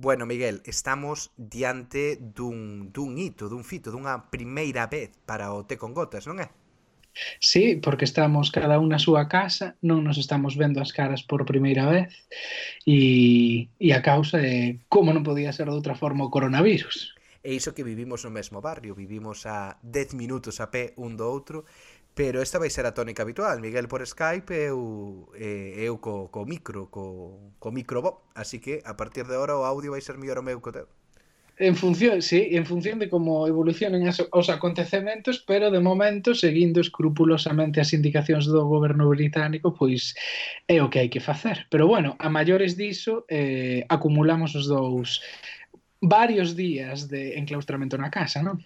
Bueno, Miguel, estamos diante dun, dun hito, dun fito, dunha primeira vez para o Té con Gotas, non é? Sí, porque estamos cada un na súa casa, non nos estamos vendo as caras por primeira vez e, e a causa é como non podía ser de outra forma o coronavirus. E iso que vivimos no mesmo barrio, vivimos a 10 minutos a pé un do outro pero esta vai ser a tónica habitual, Miguel por Skype e eu, e, eu co, co micro, co, co microbo, así que a partir de ahora o audio vai ser mellor o meu co teu. En función, sí, en función de como evolucionen as, os acontecementos, pero de momento, seguindo escrupulosamente as indicacións do goberno británico, pois é o que hai que facer. Pero bueno, a maiores diso, eh, acumulamos os dous varios días de enclaustramento na casa, non?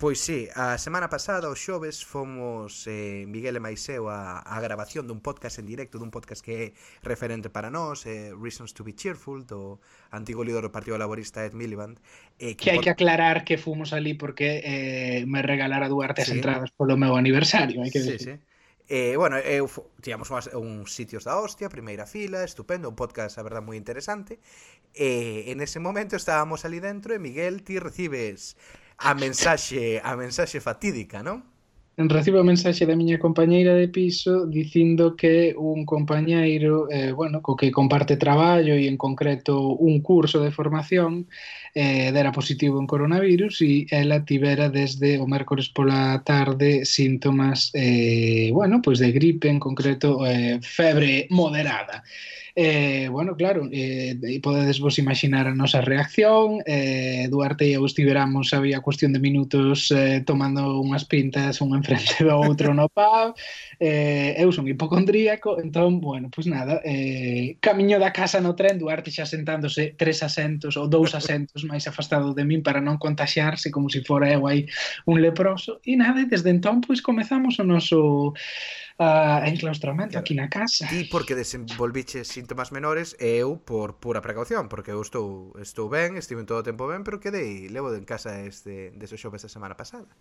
Pois sí, a semana pasada, os xoves, fomos eh, Miguel e Maiseu a, a grabación dun podcast en directo, dun podcast que é referente para nós, eh, Reasons to be Cheerful, do antigo líder do Partido Laborista Ed Miliband. Eh, que, que hai que aclarar que fomos ali porque eh, me regalara Duarte sí. as entradas polo meu aniversario, hai que sí, decir. Sí. Eh, bueno, eu tiamos unhas, uns sitios da hostia, primeira fila, estupendo, un podcast, a verdad, moi interesante. Eh, en ese momento estábamos ali dentro e Miguel, ti recibes a mensaxe, a mensaxe fatídica, non? Recibo a mensaxe da miña compañeira de piso dicindo que un compañeiro, eh, bueno, co que comparte traballo e en concreto un curso de formación, eh, dera positivo en coronavirus e ela tivera desde o mércores pola tarde síntomas, eh, bueno, pois de gripe, en concreto eh, febre moderada. Eh, bueno, claro, eh, podedes vos imaginar a nosa reacción. Eh, Duarte e eu estiveramos había cuestión de minutos eh, tomando unhas pintas un enfrente do outro no pub. Eh, eu son hipocondríaco entón, bueno, pois pues nada eh, camiño da casa no tren Duarte xa sentándose tres asentos ou dous asentos máis afastado de min para non contaxiarse como se si fora eu aí un leproso. E nada, desde entón pois pues, comezamos o noso uh, enclaustramento claro. aquí na casa. Ti porque desenvolviche síntomas menores e eu por pura precaución, porque eu estou estou ben, estive todo o tempo ben, pero quedei levo en casa este desde o xoves da semana pasada.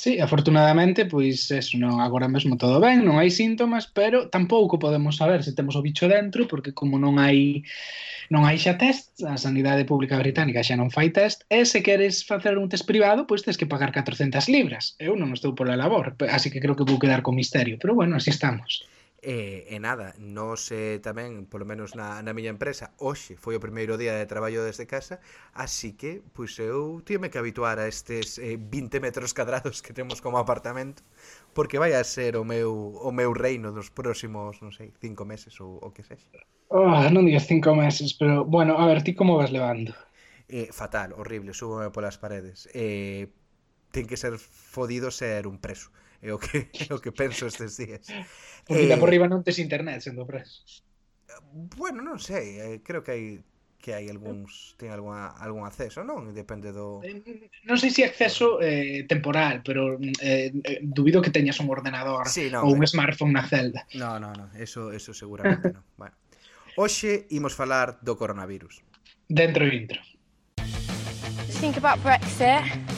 Sí, afortunadamente, pois eso, non, agora mesmo todo ben, non hai síntomas, pero tampouco podemos saber se temos o bicho dentro, porque como non hai non hai xa test, a Sanidade Pública Británica xa non fai test, e se queres facer un test privado, pois tens que pagar 400 libras. Eu non estou pola labor, así que creo que vou quedar con misterio, pero bueno, así estamos. E, e nada, nos eh, tamén, polo menos na, na miña empresa, hoxe foi o primeiro día de traballo desde casa, así que, pois eu tive que habituar a estes eh, 20 metros cadrados que temos como apartamento, porque vai a ser o meu, o meu reino dos próximos, non sei, cinco meses ou o que sexa. Oh, non digas cinco meses, pero, bueno, a ver, ti como vas levando? Eh, fatal, horrible, súbome polas paredes. Eh, ten que ser fodido ser un preso é o que, é o que penso estes días. Porque eh, por riba non tes internet sendo preso. Bueno, non sei, eh, creo que hai que hai algúns eh. ten algún algún acceso, non? Depende do eh, Non sei se acceso eh, temporal, pero eh, dubido que teñas un ordenador sí, no, ou un eh, smartphone na celda. No, no, no, eso eso seguramente non. Bueno. Hoxe imos falar do coronavirus. Dentro e intro. Think about Brexit.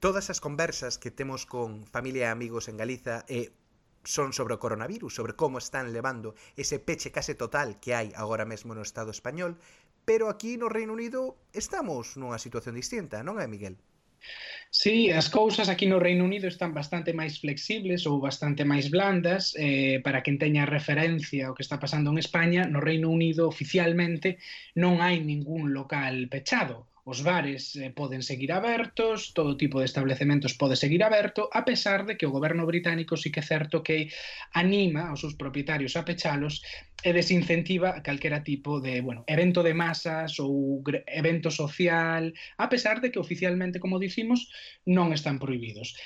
Todas as conversas que temos con familia e amigos en Galiza e eh, son sobre o coronavirus, sobre como están levando ese peche case total que hai agora mesmo no Estado español, pero aquí no Reino Unido estamos nunha situación distinta, non é, Miguel? Sí, as cousas aquí no Reino Unido están bastante máis flexibles ou bastante máis blandas eh, para quen teña referencia ao que está pasando en España, no Reino Unido oficialmente non hai ningún local pechado Os bares eh, poden seguir abertos, todo tipo de establecementos pode seguir aberto, a pesar de que o goberno británico sí que é certo que anima aos seus propietarios a pechalos e desincentiva calquera tipo de bueno, evento de masas ou evento social, a pesar de que oficialmente, como dicimos, non están prohibidos.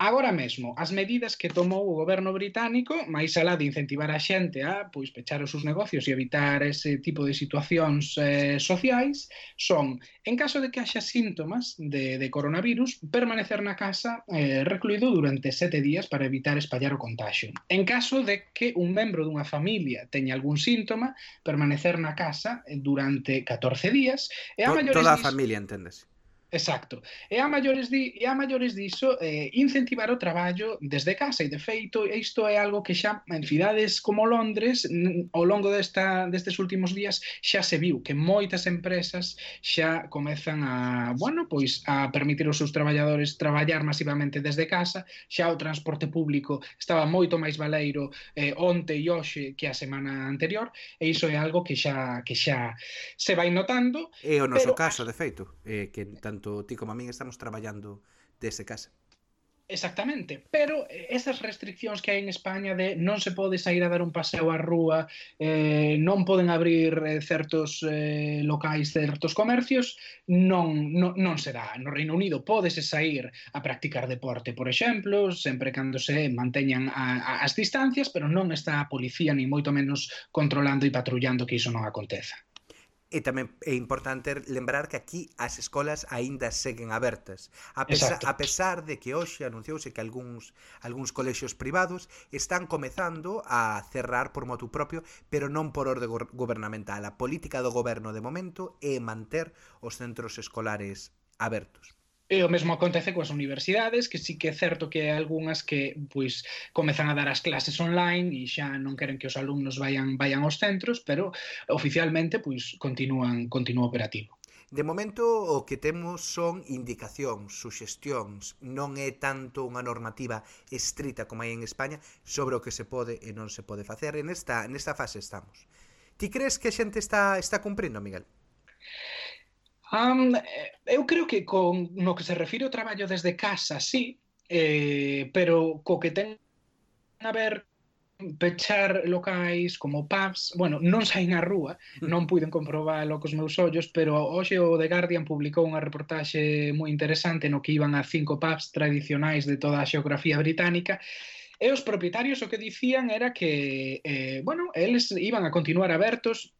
Agora mesmo, as medidas que tomou o goberno británico, máis alá de incentivar a xente a pois pechar os seus negocios e evitar ese tipo de situacións eh, sociais, son, en caso de que haxa síntomas de, de coronavirus, permanecer na casa eh, recluído durante sete días para evitar espallar o contagio. En caso de que un membro dunha familia teña algún síntoma, permanecer na casa eh, durante 14 días. E a maiores toda a familia, enténdese. Exacto. E a maiores di, e a maiores diso eh, incentivar o traballo desde casa e de feito isto é algo que xa en cidades como Londres ao longo desta destes últimos días xa se viu que moitas empresas xa comezan a, bueno, pois a permitir aos seus traballadores traballar masivamente desde casa, xa o transporte público estaba moito máis valeiro eh, onte e hoxe que a semana anterior, e iso é algo que xa que xa se vai notando. É o noso pero... caso, de feito, eh, que tanto tanto ti como a min estamos traballando dese casa. Exactamente, pero eh, esas restriccións que hai en España de non se pode sair a dar un paseo á rúa, eh, non poden abrir eh, certos eh, locais, certos comercios, non, non, non se dá. No Reino Unido podese sair a practicar deporte, por exemplo, sempre cando se manteñan a, a, as distancias, pero non está a policía, ni moito menos, controlando e patrullando que iso non aconteza. E tamén é importante lembrar que aquí as escolas aínda seguen abertas. A, pesar, Exacto. a pesar de que hoxe anunciouse que algúns algúns colexios privados están comezando a cerrar por motu propio, pero non por orde go gubernamental. A política do goberno de momento é manter os centros escolares abertos. E o mesmo acontece coas universidades, que sí que é certo que hai algunhas que pois comezan a dar as clases online e xa non queren que os alumnos vayan vayan aos centros, pero oficialmente pois continúan continúa operativo. De momento o que temos son indicacións, suxestións, non é tanto unha normativa estrita como hai en España sobre o que se pode e non se pode facer. En esta, nesta fase estamos. Ti crees que a xente está, está cumprindo, Miguel? Um, eu creo que con no que se refire o traballo desde casa, sí, eh, pero co que ten a ver pechar locais como pubs, bueno, non sai na rúa, non puiden comprobalo cos meus ollos, pero hoxe o The Guardian publicou unha reportaxe moi interesante no que iban a cinco pubs tradicionais de toda a xeografía británica e os propietarios o que dicían era que, eh, bueno, eles iban a continuar abertos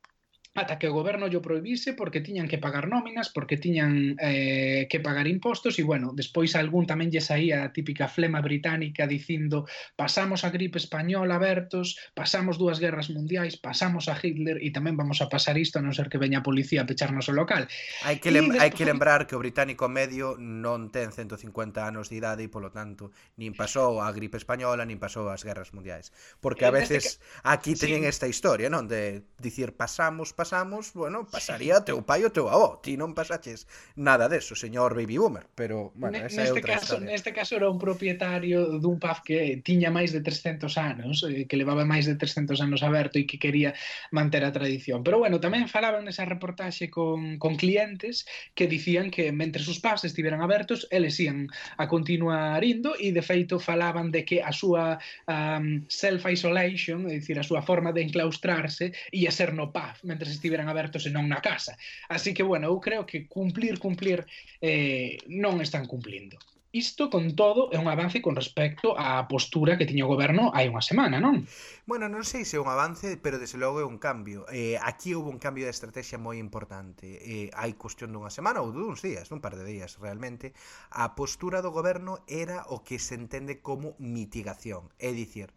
ata que o goberno llo prohibise porque tiñan que pagar nóminas, porque tiñan eh, que pagar impostos e, bueno, despois algún tamén lle saía a típica flema británica dicindo pasamos a gripe española abertos, pasamos dúas guerras mundiais, pasamos a Hitler e tamén vamos a pasar isto a non ser que veña a policía a pecharnos o local. Hai que, lem despois... hai que lembrar que o británico medio non ten 150 anos de idade e, polo tanto, nin pasou a gripe española, nin pasou as guerras mundiais. Porque eh, a veces aquí teñen sí. esta historia, non? De dicir pasamos pasamos, bueno, pasaría teu pai ou teu avó. Ti non pasaches nada deso, señor baby boomer, pero bueno, esa neste é outra caso, historia. Neste caso era un propietario dun pub que tiña máis de 300 anos, eh, que levaba máis de 300 anos aberto e que quería manter a tradición. Pero bueno, tamén falaban nesa reportaxe con, con clientes que dicían que mentre os pubs estiveran abertos, eles ian a continuar indo e de feito falaban de que a súa um, self-isolation, é dicir, a súa forma de enclaustrarse, ia ser no pub, mentre estiveran abertos e non na casa. Así que, bueno, eu creo que cumplir, cumplir, eh, non están cumplindo. Isto, con todo, é un avance con respecto á postura que tiña o goberno hai unha semana, non? Bueno, non sei se é un avance, pero desde logo é un cambio. Eh, aquí houve un cambio de estrategia moi importante. Eh, hai cuestión dunha semana ou duns días, un par de días realmente, a postura do goberno era o que se entende como mitigación. É dicir,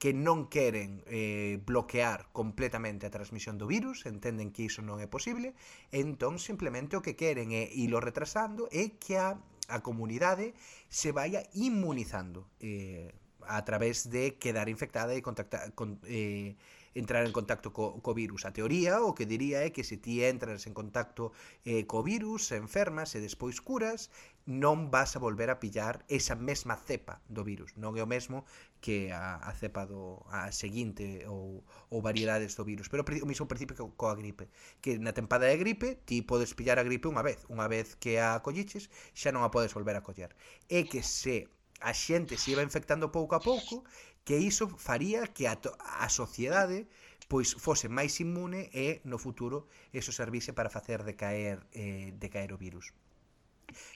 que non queren eh, bloquear completamente a transmisión do virus, entenden que iso non é posible, entón simplemente o que queren é ilo retrasando e que a, a comunidade se vaya inmunizando eh, a través de quedar infectada e contactar con, eh, entrar en contacto co, co virus. A teoría o que diría é que se ti entras en contacto eh, co virus, se enfermas e despois curas, non vas a volver a pillar esa mesma cepa do virus. Non é o mesmo que a, a cepa do a seguinte ou, ou variedades do virus. Pero o mismo principio co, coa gripe, que na tempada de gripe ti podes pillar a gripe unha vez, unha vez que a colliches, xa non a podes volver a coller. É que se a xente se iba infectando pouco a pouco, que iso faría que a, to, a sociedade pois fose máis inmune e no futuro eso servise para facer decaer eh, decaer o virus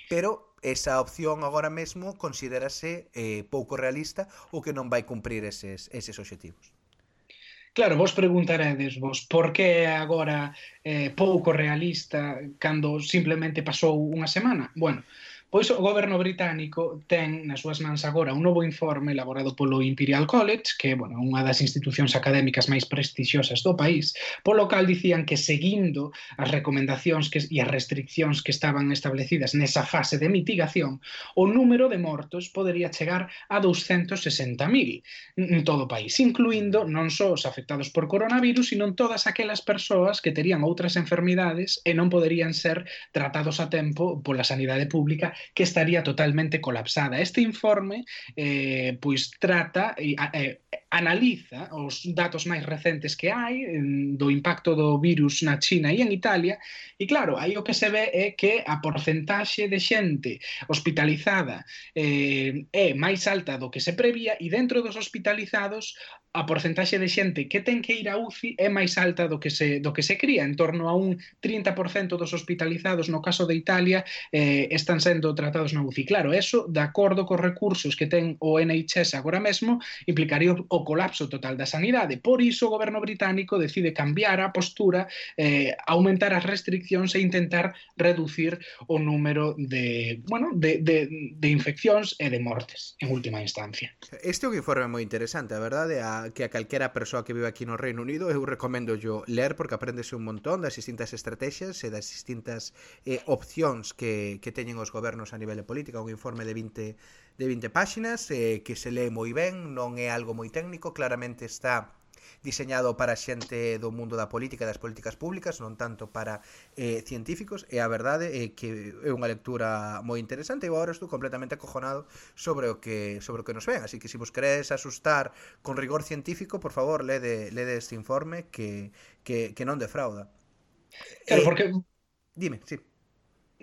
pero esa opción agora mesmo considerase eh, pouco realista ou que non vai cumprir eses, eses obxectivos. Claro, vos preguntaredes vos por que agora eh, pouco realista cando simplemente pasou unha semana? Bueno, eh, Pois o goberno británico ten nas súas mans agora un novo informe elaborado polo Imperial College, que é bueno, unha das institucións académicas máis prestixiosas do país, polo cal dicían que seguindo as recomendacións que, e as restriccións que estaban establecidas nesa fase de mitigación, o número de mortos podería chegar a 260.000 en todo o país, incluindo non só os afectados por coronavirus, sino todas aquelas persoas que terían outras enfermidades e non poderían ser tratados a tempo pola sanidade pública que estaría totalmente colapsada. Este informe eh, pois trata eh, analiza os datos máis recentes que hai do impacto do virus na China e en Italia e claro, aí o que se ve é que a porcentaxe de xente hospitalizada eh, é máis alta do que se prevía e dentro dos hospitalizados a porcentaxe de xente que ten que ir a UCI é máis alta do que se, do que se cría, en torno a un 30% dos hospitalizados no caso de Italia eh, están sendo tratados na UCI. Claro, eso, de acordo cos recursos que ten o NHS agora mesmo, implicaría o colapso total da sanidade. Por iso o goberno británico decide cambiar a postura, eh, aumentar as restriccións e intentar reducir o número de, bueno, de, de, de infeccións e de mortes, en última instancia. Este é un informe moi interesante, a verdade, a, que a calquera persoa que vive aquí no Reino Unido eu recomendo yo ler porque aprendese un montón das distintas estrategias e das distintas eh, opcións que, que teñen os gobernos a nivel de política, un informe de 20 de 20 páxinas eh, que se lee moi ben, non é algo moi técnico, claramente está diseñado para xente do mundo da política e das políticas públicas, non tanto para eh, científicos, e a verdade é que é unha lectura moi interesante e agora estou completamente acojonado sobre o que sobre o que nos ven, así que se vos queredes asustar con rigor científico, por favor, lede, lede este informe que, que, que non defrauda. Claro, eh, porque... Dime, sí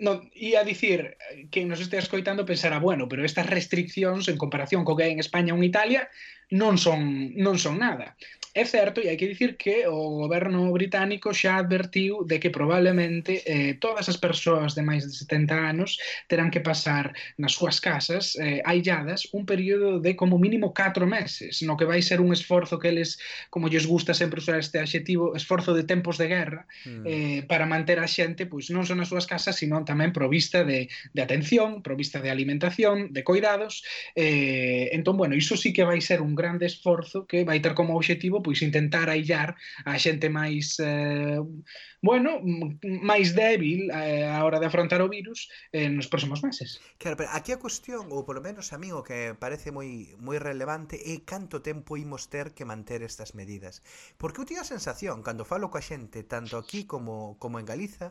non, ia dicir que nos este escoitando pensará, bueno, pero estas restriccións en comparación co que hai en España ou en Italia non son non son nada. É certo, e hai que dicir que o goberno británico xa advertiu de que probablemente eh, todas as persoas de máis de 70 anos terán que pasar nas súas casas eh, ailladas un período de como mínimo 4 meses, no que vai ser un esforzo que eles, como lles gusta sempre usar este adxetivo, esforzo de tempos de guerra, mm. eh, para manter a xente pois non só nas súas casas, sino tamén provista de, de atención, provista de alimentación, de cuidados. Eh, entón, bueno, iso sí que vai ser un grande esforzo que vai ter como objetivo pois intentar aillar a xente máis eh, bueno, máis débil eh, a hora de afrontar o virus eh, nos próximos meses. Claro, pero aquí a cuestión, ou polo menos a mí o que parece moi moi relevante é canto tempo imos ter que manter estas medidas. Porque eu teño a sensación, cando falo coa xente, tanto aquí como, como en Galiza,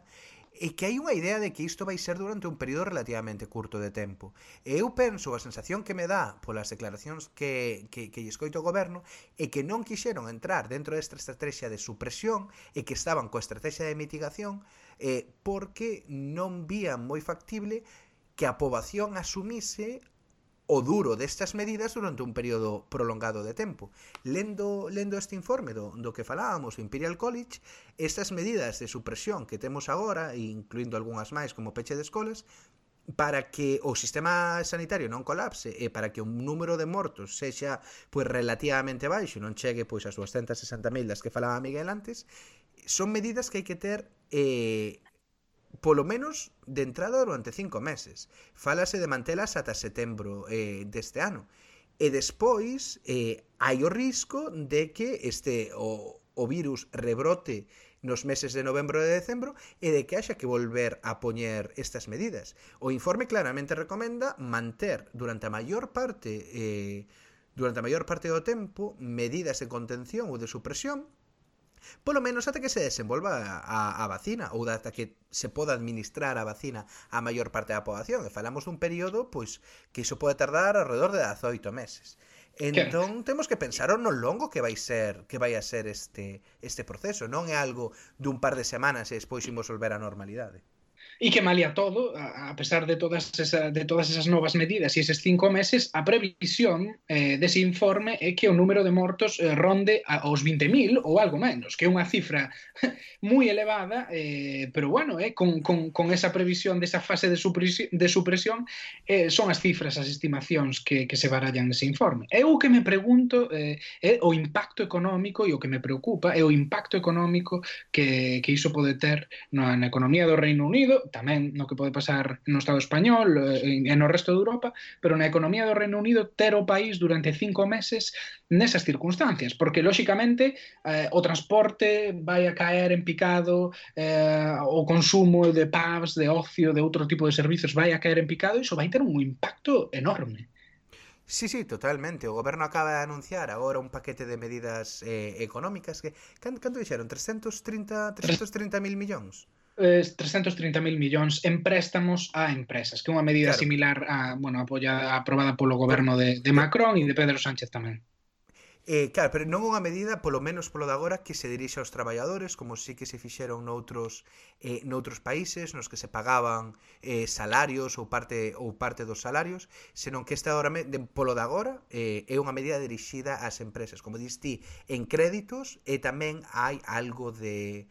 e que hai unha idea de que isto vai ser durante un período relativamente curto de tempo. E eu penso, a sensación que me dá polas declaracións que, que, que escoito o goberno é que non quixeron entrar dentro desta estrategia de supresión e que estaban coa estrategia de mitigación eh, porque non vían moi factible que a poboación asumise o duro destas medidas durante un período prolongado de tempo. Lendo, lendo este informe do, do que falábamos o Imperial College, estas medidas de supresión que temos agora, incluindo algunhas máis como peche de escolas, para que o sistema sanitario non colapse e para que o número de mortos sexa pois relativamente baixo, non chegue pois as 260.000 das que falaba Miguel antes, son medidas que hai que ter eh, polo menos de entrada durante cinco meses. Falase de mantelas ata setembro eh, deste ano. E despois eh, hai o risco de que este o, o virus rebrote nos meses de novembro e de decembro e de que haxa que volver a poñer estas medidas. O informe claramente recomenda manter durante a maior parte eh, durante a maior parte do tempo medidas de contención ou de supresión Polo menos ata que se desenvolva a, a vacina ou ata que se poda administrar a vacina a maior parte da poboación. E falamos dun período pois que iso pode tardar alrededor de 18 meses. Entón temos que pensar no longo que vai ser que vai a ser este este proceso, non é algo dun par de semanas e despois imos volver á normalidade e que malia todo, a pesar de todas, esa, de todas esas novas medidas e eses cinco meses, a previsión eh, dese informe é que o número de mortos eh, ronde a, aos 20.000 ou algo menos, que é unha cifra moi elevada, eh, pero bueno, eh, con, con, con esa previsión desa fase de supresión, de supresión eh, son as cifras, as estimacións que, que se barallan nese informe. Eu o que me pregunto eh, é o impacto económico e o que me preocupa é o impacto económico que, que iso pode ter na, na economía do Reino Unido, tamén no que pode pasar no Estado español eh, e no resto de Europa, pero na economía do Reino Unido ter o país durante cinco meses nesas circunstancias, porque lóxicamente eh, o transporte vai a caer en picado, eh, o consumo de pubs, de ocio, de outro tipo de servizos vai a caer en picado e iso vai ter un impacto enorme. Sí, sí, totalmente. O goberno acaba de anunciar agora un paquete de medidas eh, económicas que canto dixeron 330 330.000 millóns eh, 330.000 millóns en préstamos a empresas, que é unha medida claro. similar a, bueno, apoiada, aprobada polo goberno de, de Macron e de Pedro Sánchez tamén. Eh, claro, pero non unha medida, polo menos polo de agora, que se dirixe aos traballadores, como sí que se fixeron noutros, eh, noutros países, nos que se pagaban eh, salarios ou parte ou parte dos salarios, senón que esta hora, de, polo de agora eh, é unha medida dirixida ás empresas. Como diste, en créditos e tamén hai algo de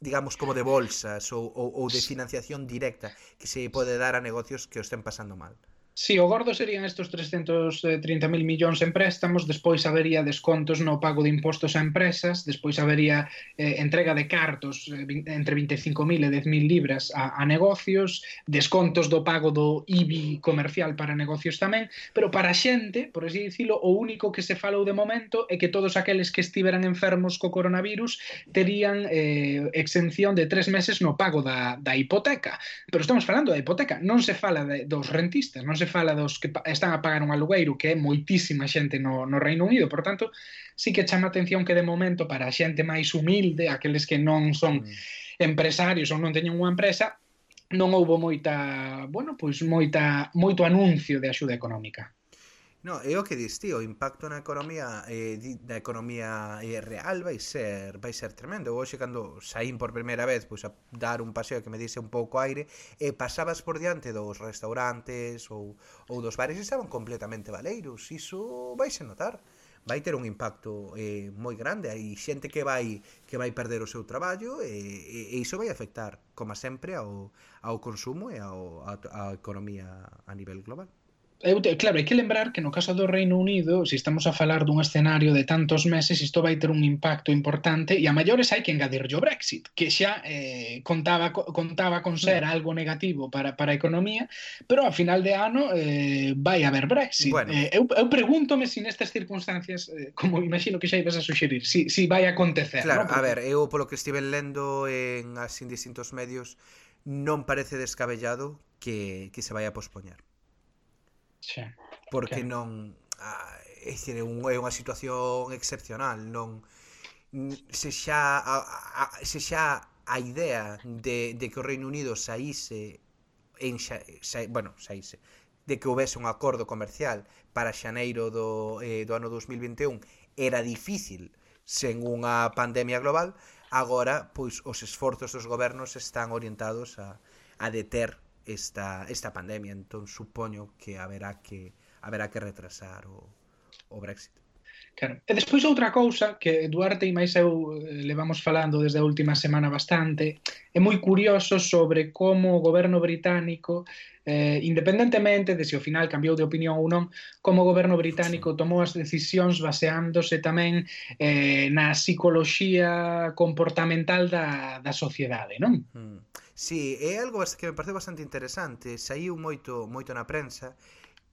digamos, como de bolsas ou, ou, ou de financiación directa que se pode dar a negocios que o estén pasando mal. Si, sí, o gordo serían estos 330.000 eh, millóns en préstamos, despois habería descontos no pago de impostos a empresas, despois habería eh, entrega de cartos eh, entre 25.000 e 10.000 libras a, a negocios, descontos do pago do IBI comercial para negocios tamén, pero para a xente, por así dicilo, o único que se falou de momento é que todos aqueles que estiveran enfermos co coronavirus terían eh, exención de tres meses no pago da, da hipoteca. Pero estamos falando da hipoteca, non se fala de, dos rentistas, non se fala dos que están a pagar un alugueiro, que é moitísima xente no, no Reino Unido, por tanto, sí que chama atención que de momento para a xente máis humilde, aqueles que non son mm. empresarios ou non teñen unha empresa, non houbo moita, bueno, pois moita moito anuncio de axuda económica. No, é o que dis ti, o impacto na economía eh, da economía eh, real vai ser vai ser tremendo. Hoxe cando saín por primeira vez pois a dar un paseo que me dise un pouco aire e eh, pasabas por diante dos restaurantes ou, ou dos bares estaban completamente baleiros. Iso vaise notar vai ter un impacto eh, moi grande hai xente que vai que vai perder o seu traballo e, e, e iso vai afectar como sempre ao, ao consumo e ao, a, a economía a nivel global eu te, claro, hai que lembrar que no caso do Reino Unido, se estamos a falar dun escenario de tantos meses, isto vai ter un impacto importante e a maiores hai que engadir o Brexit, que xa eh, contaba contaba con ser algo negativo para, para a economía, pero a final de ano eh, vai haber Brexit. Bueno. Eh, eu, eu pregúntome se si nestas circunstancias, eh, como imagino que xa ibas a suxerir, si, si vai acontecer. Claro, ¿no? Porque... a ver, eu polo que estive lendo en as indistintos medios, non parece descabellado que, que se vai a pospoñar sí. porque claro. non ah, é dicir, é, un, é unha situación excepcional non se xa a, a, se xa a idea de, de que o Reino Unido saíse en xa, xa, bueno, saíse de que houvese un acordo comercial para xaneiro do, eh, do ano 2021 era difícil sen unha pandemia global, agora pois os esforzos dos gobernos están orientados a, a deter esta, esta pandemia, entón supoño que haberá que haberá que retrasar o, o Brexit. Claro. E despois outra cousa que Duarte e máis eu eh, levamos falando desde a última semana bastante, é moi curioso sobre como o goberno británico, eh, independentemente de se ao final cambiou de opinión ou non, como o goberno británico tomou as decisións baseándose tamén eh, na psicoloxía comportamental da, da sociedade, non? Mm. Sí, é algo que me parece bastante interesante. Saiu moito moito na prensa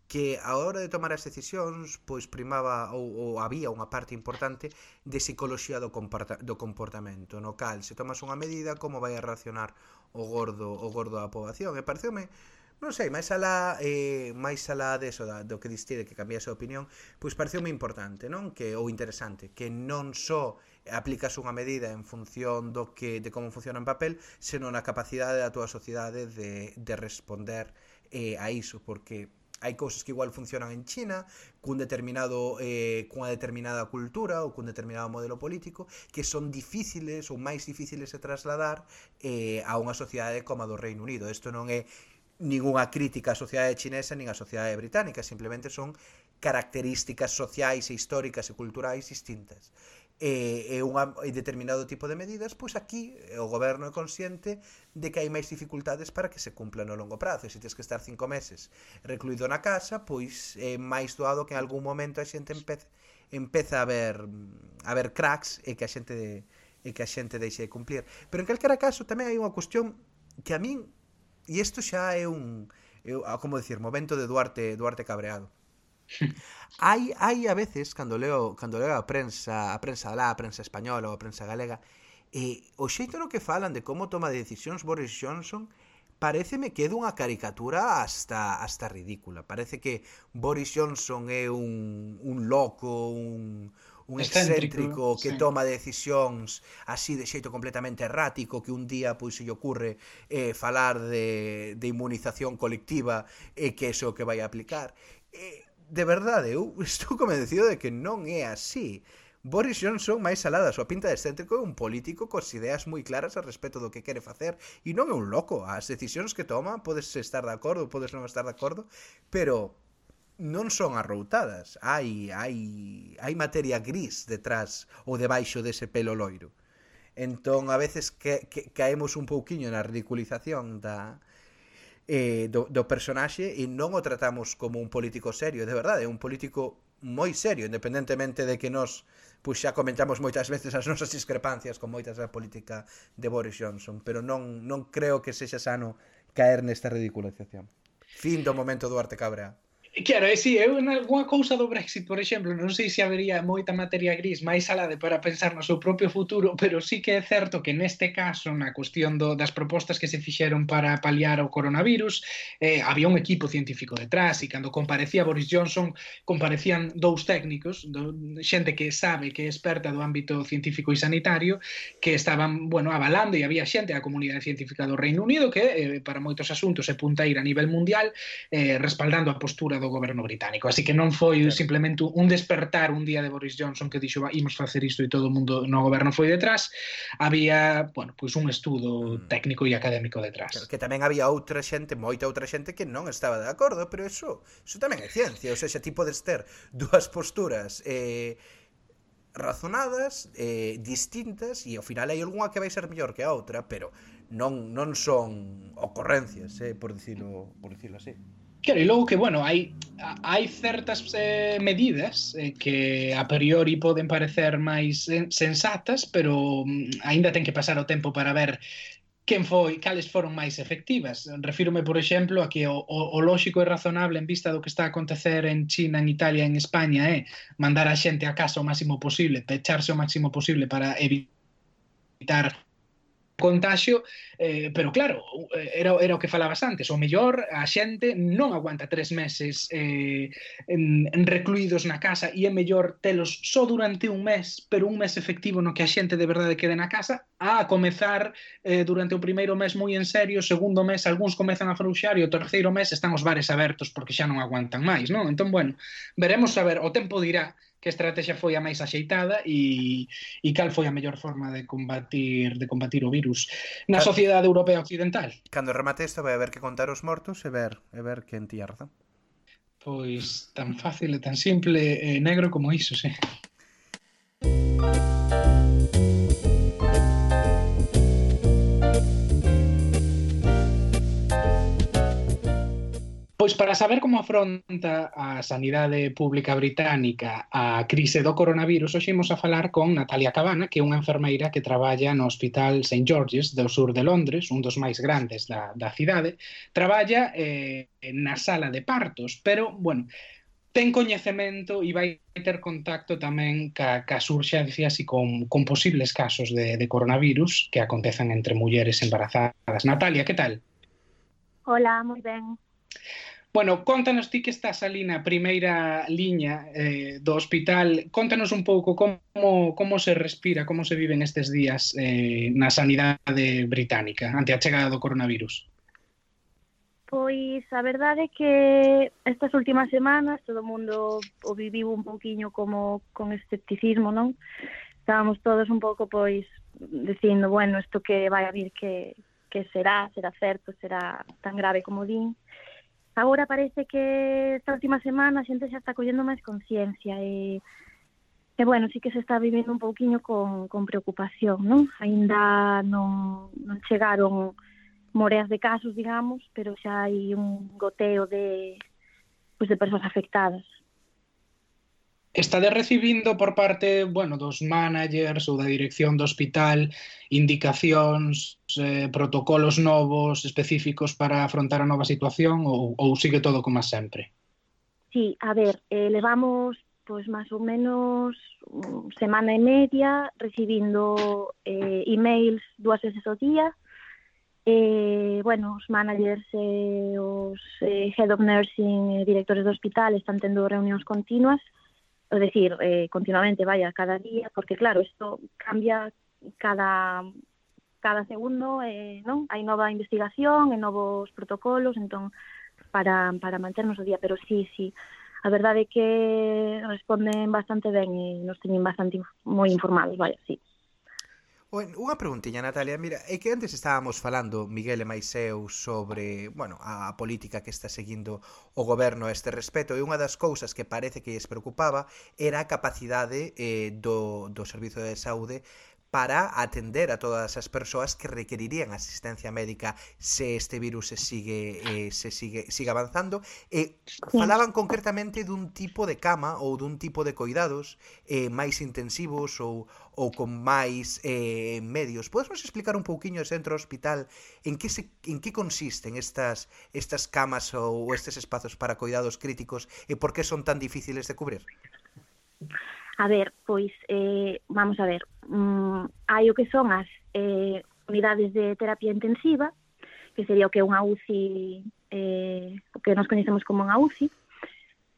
que a hora de tomar as decisións pois primaba ou, ou había unha parte importante de psicoloxía do, comporta, do comportamento no cal se tomas unha medida como vai a reaccionar o gordo o gordo da poboación e pareceume non sei, máis alá eh, máis alá deso da, do que diste de que cambiase a opinión pois pareceume importante non que ou interesante que non só so aplicas unha medida en función do que de como funciona en papel, senón a capacidade da túa sociedade de, de responder eh, a iso, porque hai cousas que igual funcionan en China cun determinado eh, cunha determinada cultura ou cun determinado modelo político que son difíciles ou máis difíciles de trasladar eh, a unha sociedade como a do Reino Unido. Isto non é ningunha crítica á sociedade chinesa nin á sociedade británica simplemente son características sociais e históricas e culturais distintas e, e unha, e determinado tipo de medidas, pois aquí eh, o goberno é consciente de que hai máis dificultades para que se cumpla no longo prazo. E se tens que estar cinco meses recluído na casa, pois é máis doado que en algún momento a xente empece, empeza a ver a ver cracks e que a xente de, e que a xente deixe de cumplir. Pero en calquera caso tamén hai unha cuestión que a min e isto xa é un é, como decir, momento de Duarte Duarte cabreado hai, hai a veces, cando leo, cando leo a prensa, a prensa lá, a prensa española ou a prensa galega, eh, e o xeito no que falan de como toma decisións Boris Johnson pareceme que é dunha caricatura hasta hasta ridícula. Parece que Boris Johnson é un, un loco, un, un excéntrico que sí. toma decisións así de xeito completamente errático que un día pois se lle ocurre eh, falar de, de inmunización colectiva e eh, que é o que vai aplicar. Eh, de verdade, eu estou convencido de que non é así. Boris Johnson, máis alada a súa pinta de excéntrico, é un político cos ideas moi claras a respecto do que quere facer e non é un loco. As decisións que toma podes estar de acordo, podes non estar de acordo, pero non son arroutadas. Hai, hai, hai materia gris detrás ou debaixo dese pelo loiro. Entón, a veces que, que caemos un pouquiño na ridiculización da, eh, do, do personaxe e non o tratamos como un político serio, de verdade, é un político moi serio, independentemente de que nós pois xa comentamos moitas veces as nosas discrepancias con moitas da política de Boris Johnson, pero non non creo que sexa sano caer nesta ridiculización. Fin do momento Duarte Cabrea. Quero eh, si, eu en algunha cousa do Brexit, por exemplo, non sei se habería moita materia gris máis alade para pensar no seu propio futuro, pero sí que é certo que neste caso, na cuestión do, das propostas que se fixeron para paliar o coronavirus, eh, había un equipo científico detrás e cando comparecía Boris Johnson, comparecían dous técnicos, do, xente que sabe que é experta do ámbito científico e sanitario, que estaban, bueno, avalando e había xente da comunidade científica do Reino Unido que eh, para moitos asuntos é punteira a nivel mundial, eh, respaldando a postura do do goberno británico. Así que non foi claro. simplemente un despertar un día de Boris Johnson que dixo, imos facer isto e todo o mundo no goberno foi detrás. Había, bueno, pois un estudo mm. técnico e académico detrás. Claro, que tamén había outra xente, moita outra xente que non estaba de acordo, pero eso, eso tamén é ciencia, ou seja, tipo de ter dúas posturas eh, razonadas, eh, distintas e ao final hai algunha que vai ser mellor que a outra, pero non non son ocorrencias, eh, por dicilo, por dicilo así. Claro, e logo que, bueno, hai hai certas eh, medidas eh, que a priori poden parecer máis sensatas, pero mm, aínda ten que pasar o tempo para ver quen foi, cales foron máis efectivas. Refírome, por exemplo, a que o, o, o lóxico e razonable en vista do que está a acontecer en China, en Italia, en España é mandar a xente a casa o máximo posible, pecharse o máximo posible para evitar contagio, eh, pero claro, eh, era, era o que falabas antes, o mellor a xente non aguanta tres meses eh, en, en recluídos na casa e é mellor telos só durante un mes, pero un mes efectivo no que a xente de verdade quede na casa, a comezar eh, durante o primeiro mes moi en serio, o segundo mes algúns comezan a frouxar e o terceiro mes están os bares abertos porque xa non aguantan máis, non? Entón, bueno, veremos a ver, o tempo dirá que estrategia foi a máis axeitada e, e cal foi a mellor forma de combatir de combatir o virus na sociedade europea occidental. Cando remate isto vai haber que contar os mortos e ver e ver quen tía razón. Pois tan fácil e tan simple e negro como iso, sí. Pois para saber como afronta a sanidade pública británica a crise do coronavirus, hoxe imos a falar con Natalia Cabana, que é unha enfermeira que traballa no Hospital St. George's do sur de Londres, un dos máis grandes da, da cidade. Traballa eh, na sala de partos, pero, bueno, ten coñecemento e vai ter contacto tamén ca, cas urxencias e con, con posibles casos de, de coronavirus que acontezan entre mulleres embarazadas. Natalia, que tal? Hola, moi ben. Bueno, contanos ti que estás ali na primeira liña eh, do hospital, contanos un pouco como, como se respira, como se viven estes días eh, na sanidade británica ante a chegada do coronavirus. Pois a verdade é que estas últimas semanas todo o mundo o viviu un pouquiño como con escepticismo, non? Estábamos todos un pouco pois dicindo, bueno, isto que vai a vir que, que será, será certo, será tan grave como din. Eh, Agora parece que esta última semana a xente xa está collendo máis conciencia eh, e, e bueno, sí que se está vivendo un pouquiño con, con preocupación, non? Ainda non, non chegaron moreas de casos, digamos, pero xa hai un goteo de, pues, de persoas afectadas. Estades recibindo por parte, bueno, dos managers ou da dirección do hospital indicacións eh, protocolos novos específicos para afrontar a nova situación ou, ou sigue todo como sempre? Sí, a ver, eh, levamos pois máis ou menos um, semana e media recibindo eh, emails dúas veces ao día eh, bueno, os managers e eh, os eh, head of nursing e eh, directores do hospital están tendo reunións continuas é decir, eh, continuamente, vaya, cada día porque claro, isto cambia cada cada segundo eh, non hai nova investigación e novos protocolos entón para, para manternos o día. Pero sí, sí. A verdade é que responden bastante ben e nos teñen bastante moi informados vaya, sí. Bueno, unha preguntiña, Natalia. Mira, é que antes estábamos falando, Miguel e máis eu, sobre bueno, a política que está seguindo o goberno a este respeto e unha das cousas que parece que lles preocupaba era a capacidade eh, do, do Servizo de Saúde para atender a todas as persoas que requerirían asistencia médica se este virus se sigue eh, se sigue sigue avanzando eh, e falaban concretamente dun tipo de cama ou dun tipo de coidados eh, máis intensivos ou, ou con máis eh, medios. Podesmos explicar un pouquiño o centro hospital en que se, en que consisten estas estas camas ou estes espazos para coidados críticos e por que son tan difíciles de cubrir? A ver, pois, eh, vamos a ver, mm, hai o que son as eh, unidades de terapia intensiva, que sería o que é unha UCI, eh, o que nos coñecemos como unha UCI.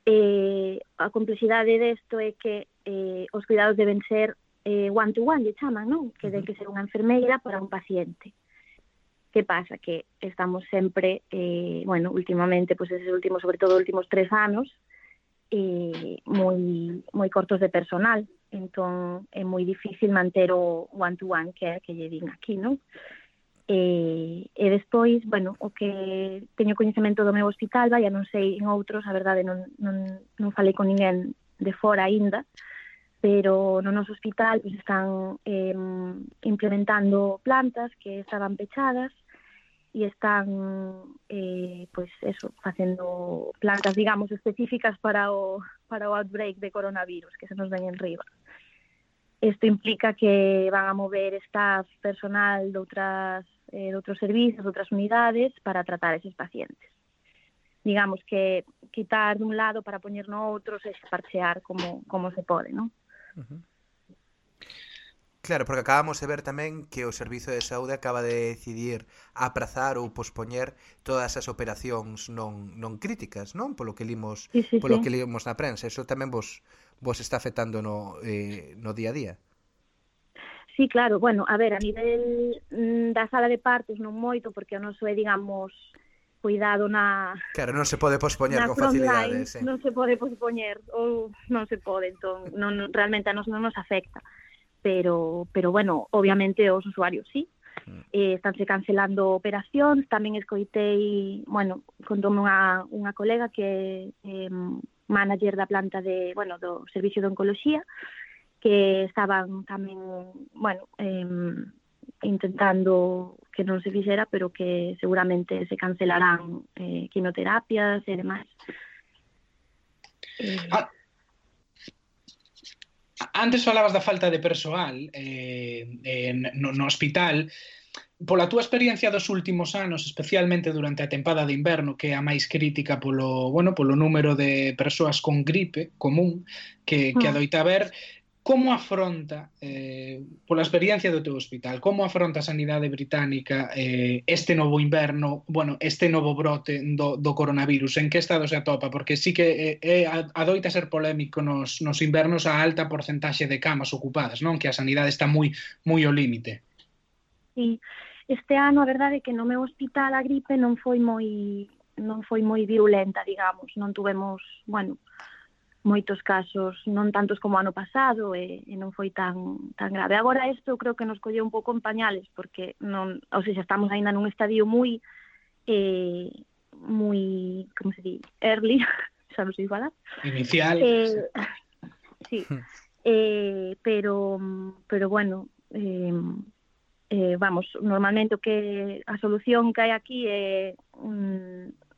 Eh, a complexidade desto é que eh, os cuidados deben ser eh, one to one, lle chaman, non? Que ten que ser unha enfermeira para un paciente. Que pasa? Que estamos sempre, eh, bueno, últimamente, pois pues, eses últimos, sobre todo últimos tres anos, eh, moi, moi cortos de personal, entón é moi difícil manter o one-to-one -one care que lle din aquí, non? E, eh, e despois, bueno, o que teño coñecemento do meu hospital, vai, non sei en outros, a verdade non, non, non falei con ninguén de fora aínda, pero no noso hospital pues, están eh, implementando plantas que estaban pechadas e están eh, pois eso, facendo plantas, digamos, específicas para o, para o outbreak de coronavirus que se nos ven en riba. Isto implica que van a mover staff personal de, outras, eh, de outros servizos, outras unidades para tratar eses pacientes. Digamos que quitar dun lado para poñer no outro e parchear como, como se pode, non? Uh -huh. Claro, porque acabamos de ver tamén que o Servizo de Saúde acaba de decidir aprazar ou pospoñer todas as operacións non, non críticas, non? Polo que limos, sí, sí, polo sí. que limos na prensa. Eso tamén vos, vos está afectando no, eh, no día a día. Sí, claro, bueno, a ver, a nivel mm, da sala de partos non moito, porque o noso é, digamos, cuidado na... Claro, non se pode pospoñer con facilidade. Sí. Eh. Non se pode pospoñer, ou non se pode, entón, non, realmente a nos non nos afecta pero, pero bueno, obviamente os usuarios sí. Mm. Eh, estánse cancelando operacións, tamén escoitei, bueno, contoume unha, unha colega que eh, manager da planta de, bueno, do Servicio de Oncoloxía, que estaban tamén, bueno, eh, intentando que non se fixera, pero que seguramente se cancelarán eh, quimioterapias e demais. Eh, ah, antes falabas da falta de persoal eh, eh, no, no hospital, pola túa experiencia dos últimos anos, especialmente durante a tempada de inverno, que é a máis crítica polo, bueno, polo número de persoas con gripe común que, que mm. adoita haber, como afronta, eh, pola experiencia do teu hospital, como afronta a sanidade británica eh, este novo inverno, bueno, este novo brote do, do coronavirus? En que estado se atopa? Porque sí que eh, eh, adoita ser polémico nos, nos invernos a alta porcentaxe de camas ocupadas, non? Que a sanidade está moi moi ao límite. Sí, este ano a verdade é que no meu hospital a gripe non foi moi non foi moi virulenta, digamos, non tuvemos, bueno, moitos casos, non tantos como ano pasado e, e non foi tan tan grave. Agora isto creo que nos colleu un pouco en pañales porque non, ou seja, estamos aínda nun estadio moi eh moi, como se di, early, xa non sei falar. Inicial. Eh, sí. eh, pero pero bueno, eh, eh, vamos, normalmente o que a solución que hai aquí é mm,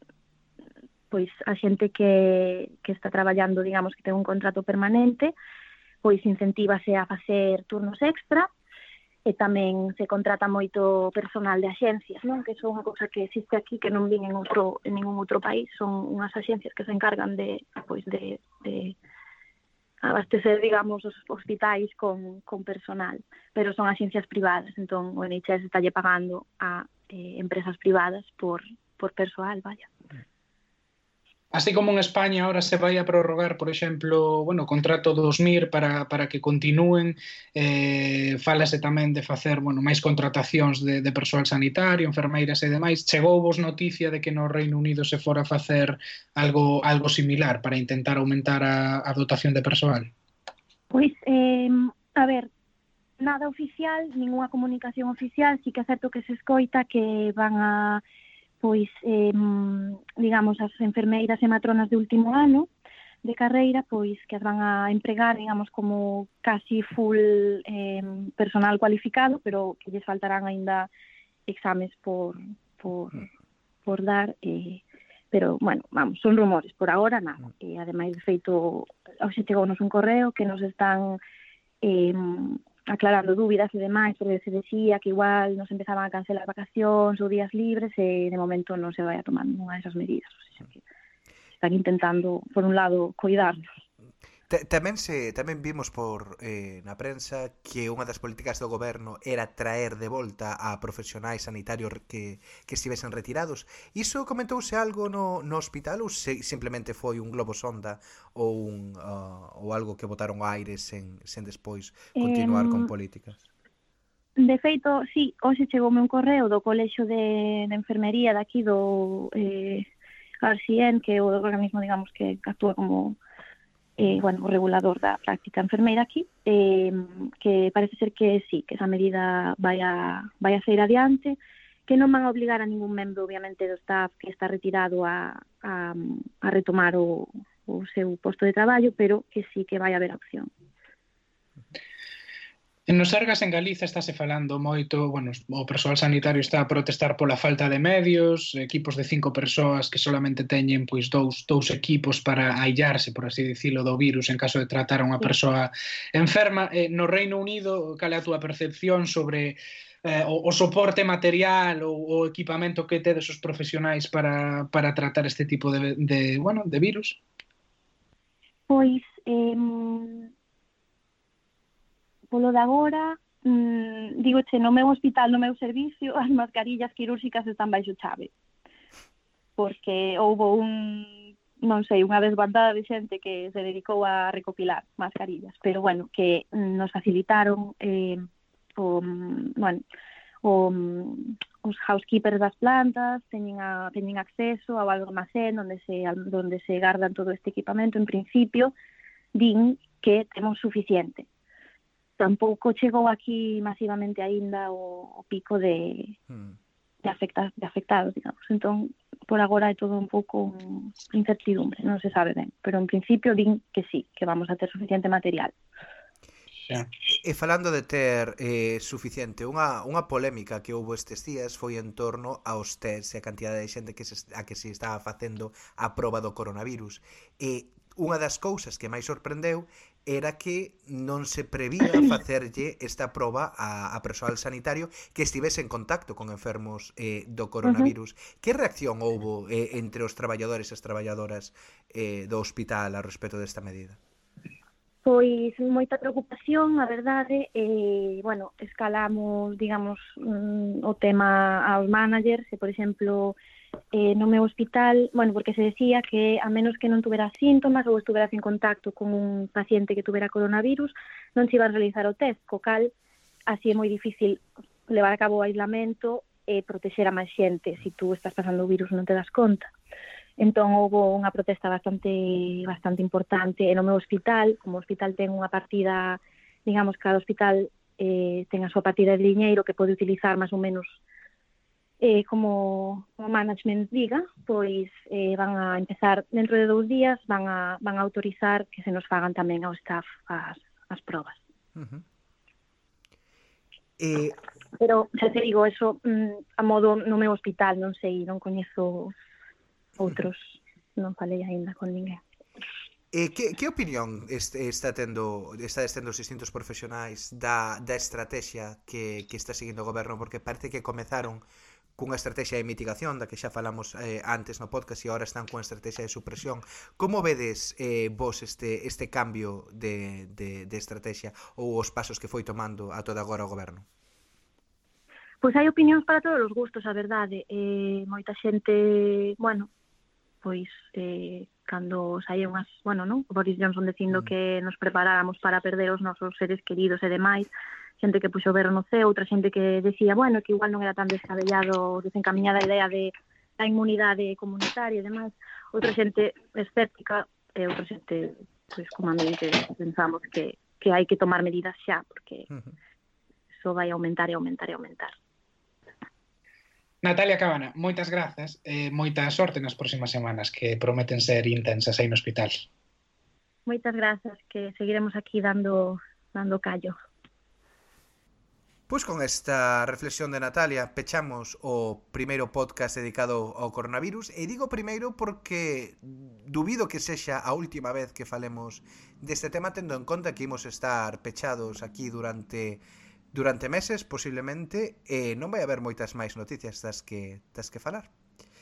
pois a xente que, que está traballando, digamos, que ten un contrato permanente, pois incentívase a facer turnos extra e tamén se contrata moito personal de axencias, non? Que son unha cousa que existe aquí que non vin en outro en ningún outro país, son unhas axencias que se encargan de pois de, de abastecer, digamos, os hospitais con, con personal, pero son axencias privadas, entón o NHS estalle pagando a eh, empresas privadas por, por persoal, vaya. Así como en España ahora se vai a prorrogar, por exemplo, bueno, o contrato dos MIR para, para que continúen, eh, falase tamén de facer bueno, máis contratacións de, de persoal sanitario, enfermeiras e demais. Chegou vos noticia de que no Reino Unido se fora a facer algo, algo similar para intentar aumentar a, a dotación de persoal? Pois, eh, a ver, nada oficial, ninguna comunicación oficial, sí que é certo que se escoita que van a pois, eh, digamos, as enfermeiras e matronas de último ano de carreira, pois, que as van a empregar, digamos, como casi full eh, personal cualificado, pero que lles faltarán aínda exames por, por, mm. por dar, eh, pero, bueno, vamos, son rumores, por agora nada. Mm. E, ademais, de feito, hoxe chegounos un correo que nos están eh, aclarando dúbidas e demais, porque se decía que igual nos empezaban a cancelar vacacións ou días libres e de momento non se vai a tomar ninguna desas medidas. O sea, que están intentando, por un lado, cuidarnos. Tamén se tamén vimos por eh, na prensa que unha das políticas do goberno era traer de volta a profesionais sanitarios que, que estivesen retirados. Iso comentouse algo no, no hospital ou se, simplemente foi un globo sonda ou, un, uh, ou algo que botaron ao aire sen, sen despois continuar eh, con políticas? De feito, sí, hoxe chegoume un correo do Colexo de, de Enfermería daqui do eh, Arcien, que é o organismo, digamos, que actúa como eh, bueno, o regulador da práctica enfermeira aquí, eh, que parece ser que sí, que esa medida vai a, vai a ser adiante, que non van a obligar a ningún membro, obviamente, do staff que está retirado a, a, a retomar o, o seu posto de traballo, pero que sí que vai haber opción. En nos Sergas en Galiza estáse falando moito, bueno, o persoal sanitario está a protestar pola falta de medios, equipos de cinco persoas que solamente teñen pois dous dous equipos para aillarse, por así dicilo, do virus en caso de tratar a unha persoa enferma. Eh, no Reino Unido, cal é a túa percepción sobre eh, o, o soporte material ou o equipamento que tedes os profesionais para, para tratar este tipo de, de, bueno, de virus? Pois, eh, polo de agora, mm, digo che, no meu hospital, no meu servicio, as mascarillas quirúrxicas están baixo chave. Porque houve un, non sei, unha desbandada de xente que se dedicou a recopilar mascarillas, pero bueno, que mm, nos facilitaron eh, o, mm, bueno, o, mm, os housekeepers das plantas teñen, a, teñen acceso ao almacén onde se, onde se gardan todo este equipamento, en principio, din que temos suficiente tampouco chegou aquí masivamente aínda o, o pico de, mm. de, afecta, de afectados, digamos. Entón, por agora é todo un pouco incertidumbre, non se sabe ben, pero en principio din que sí, que vamos a ter suficiente material. Yeah. E falando de ter eh, suficiente, unha, unha polémica que houve estes días foi en torno aos test e a cantidade de xente que se, a que se estaba facendo a proba do coronavirus. E unha das cousas que máis sorprendeu era que non se prevía facerlle esta proba a, a persoal sanitario que estivese en contacto con enfermos eh, do coronavirus. Uh -huh. Que reacción houbo eh, entre os traballadores e as traballadoras eh, do hospital a respecto desta medida? Pois moita preocupación, a verdade, e, bueno, escalamos, digamos, mm, o tema aos managers, e, por exemplo, eh, no meu hospital, bueno, porque se decía que a menos que non tuvera síntomas ou estuveras en contacto con un paciente que tuvera coronavirus, non se iba a realizar o test, co cal así é moi difícil levar a cabo o aislamento e protexer a máis xente se si tú estás pasando o virus non te das conta. Entón, houve unha protesta bastante bastante importante e no meu hospital, como o hospital ten unha partida, digamos, cada hospital eh, ten a súa partida de liñeiro que pode utilizar máis ou menos eh, como, como management diga, pois eh, van a empezar dentro de dous días, van a, van a autorizar que se nos fagan tamén ao staff as, as probas. Uh eh, -huh. eh... Pero, xa te digo, eso mm, a modo no meu hospital, non sei, non coñezo outros, non falei aínda con ninguén. Eh, que, que opinión este, está tendo está tendo os distintos profesionais da, da estrategia que, que está seguindo o goberno? Porque parece que comezaron cunha estrategia de mitigación da que xa falamos eh, antes no podcast e agora están cunha estrategia de supresión. Como vedes eh, vos este, este cambio de, de, de estrategia ou os pasos que foi tomando a toda agora o goberno? Pois hai opinións para todos os gustos, a verdade. Eh, moita xente, bueno, pois eh, cando saía unhas, bueno, non? Boris Johnson dicindo mm. que nos preparáramos para perder os nosos seres queridos e demais, xente que puxo ver no ceo, outra xente que decía, bueno, que igual non era tan descabellado, desencaminhada a idea de a inmunidade comunitaria e demás, outra xente escéptica e outra xente pois, como a mí, que pensamos que, que hai que tomar medidas xa, porque uh -huh. eso vai aumentar e aumentar e aumentar. Natalia Cabana, moitas grazas e eh, moita sorte nas próximas semanas que prometen ser intensas aí no hospital. Moitas grazas, que seguiremos aquí dando dando callo. Pois con esta reflexión de Natalia pechamos o primeiro podcast dedicado ao coronavirus e digo primeiro porque dubido que sexa a última vez que falemos deste tema tendo en conta que imos estar pechados aquí durante durante meses posiblemente e non vai haber moitas máis noticias das que das que falar.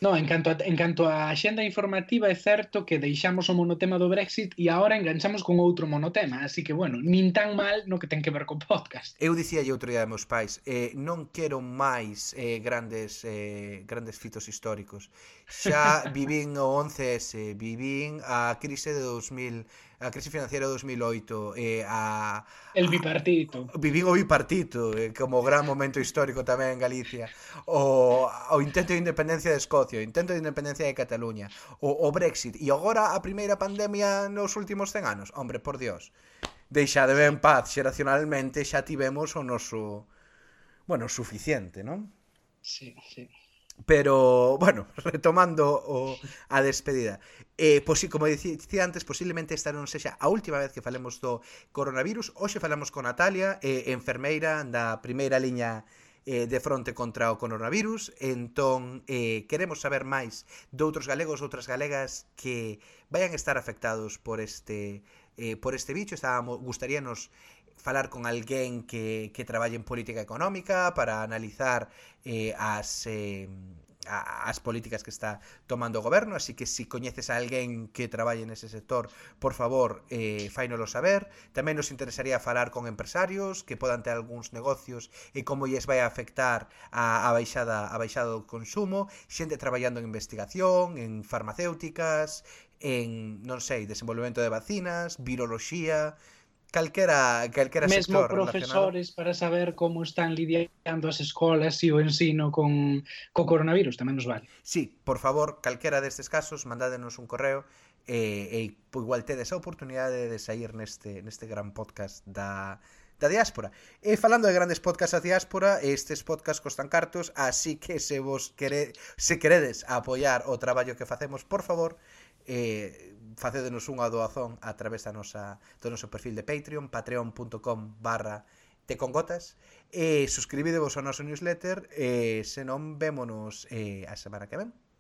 No, en canto, a, en canto a xenda informativa é certo que deixamos o monotema do Brexit e agora enganchamos con outro monotema, así que, bueno, nin tan mal no que ten que ver co podcast. Eu dicía outro día a meus pais, eh, non quero máis eh, grandes eh, grandes fitos históricos. Xa vivín o 11S, vivín a crise de 2000, a crise financiera de 2008 e eh, a el bipartito. A, vivín o bipartito, eh, como gran momento histórico tamén en Galicia. O, o intento de independencia de Escocia socio, intento de independencia de Cataluña, o, o Brexit, e agora a primeira pandemia nos últimos 100 anos. Hombre, por Dios, Deixade en paz, xeracionalmente xa tivemos o noso, bueno, suficiente, non? Sí, sí. Pero, bueno, retomando o, a despedida eh, pois, Como dicía antes, posiblemente esta non sexa a última vez que falemos do coronavirus Hoxe falamos con Natalia, eh, enfermeira da primeira liña eh, de fronte contra o coronavirus, entón eh, queremos saber máis de outros galegos, outras galegas que vayan estar afectados por este eh, por este bicho. Estábamos, gustaríanos falar con alguén que, que traballe en política económica para analizar eh, as, eh, as políticas que está tomando o goberno, así que se si coñeces a alguén que traballe nese sector, por favor, eh, fainolo saber. Tamén nos interesaría falar con empresarios que podan ter algúns negocios e como lles vai a afectar a, a baixada a baixada do consumo, xente traballando en investigación, en farmacéuticas, en, non sei, desenvolvemento de vacinas, viroloxía, calquera, calquera Mesmo sector profesores para saber como están lidiando as escolas e o ensino con, co coronavirus, tamén nos vale. Sí, por favor, calquera destes casos, mandádenos un correo e, e igual tedes a oportunidade de sair neste, neste gran podcast da, da diáspora. E falando de grandes podcasts da diáspora, estes podcasts costan cartos, así que se vos quere, se queredes apoiar o traballo que facemos, por favor, eh, facedenos unha doazón a través da nosa, do noso perfil de Patreon, patreon.com barra tecongotas, e suscribidevos ao noso newsletter, e senón vémonos eh, a semana que ven.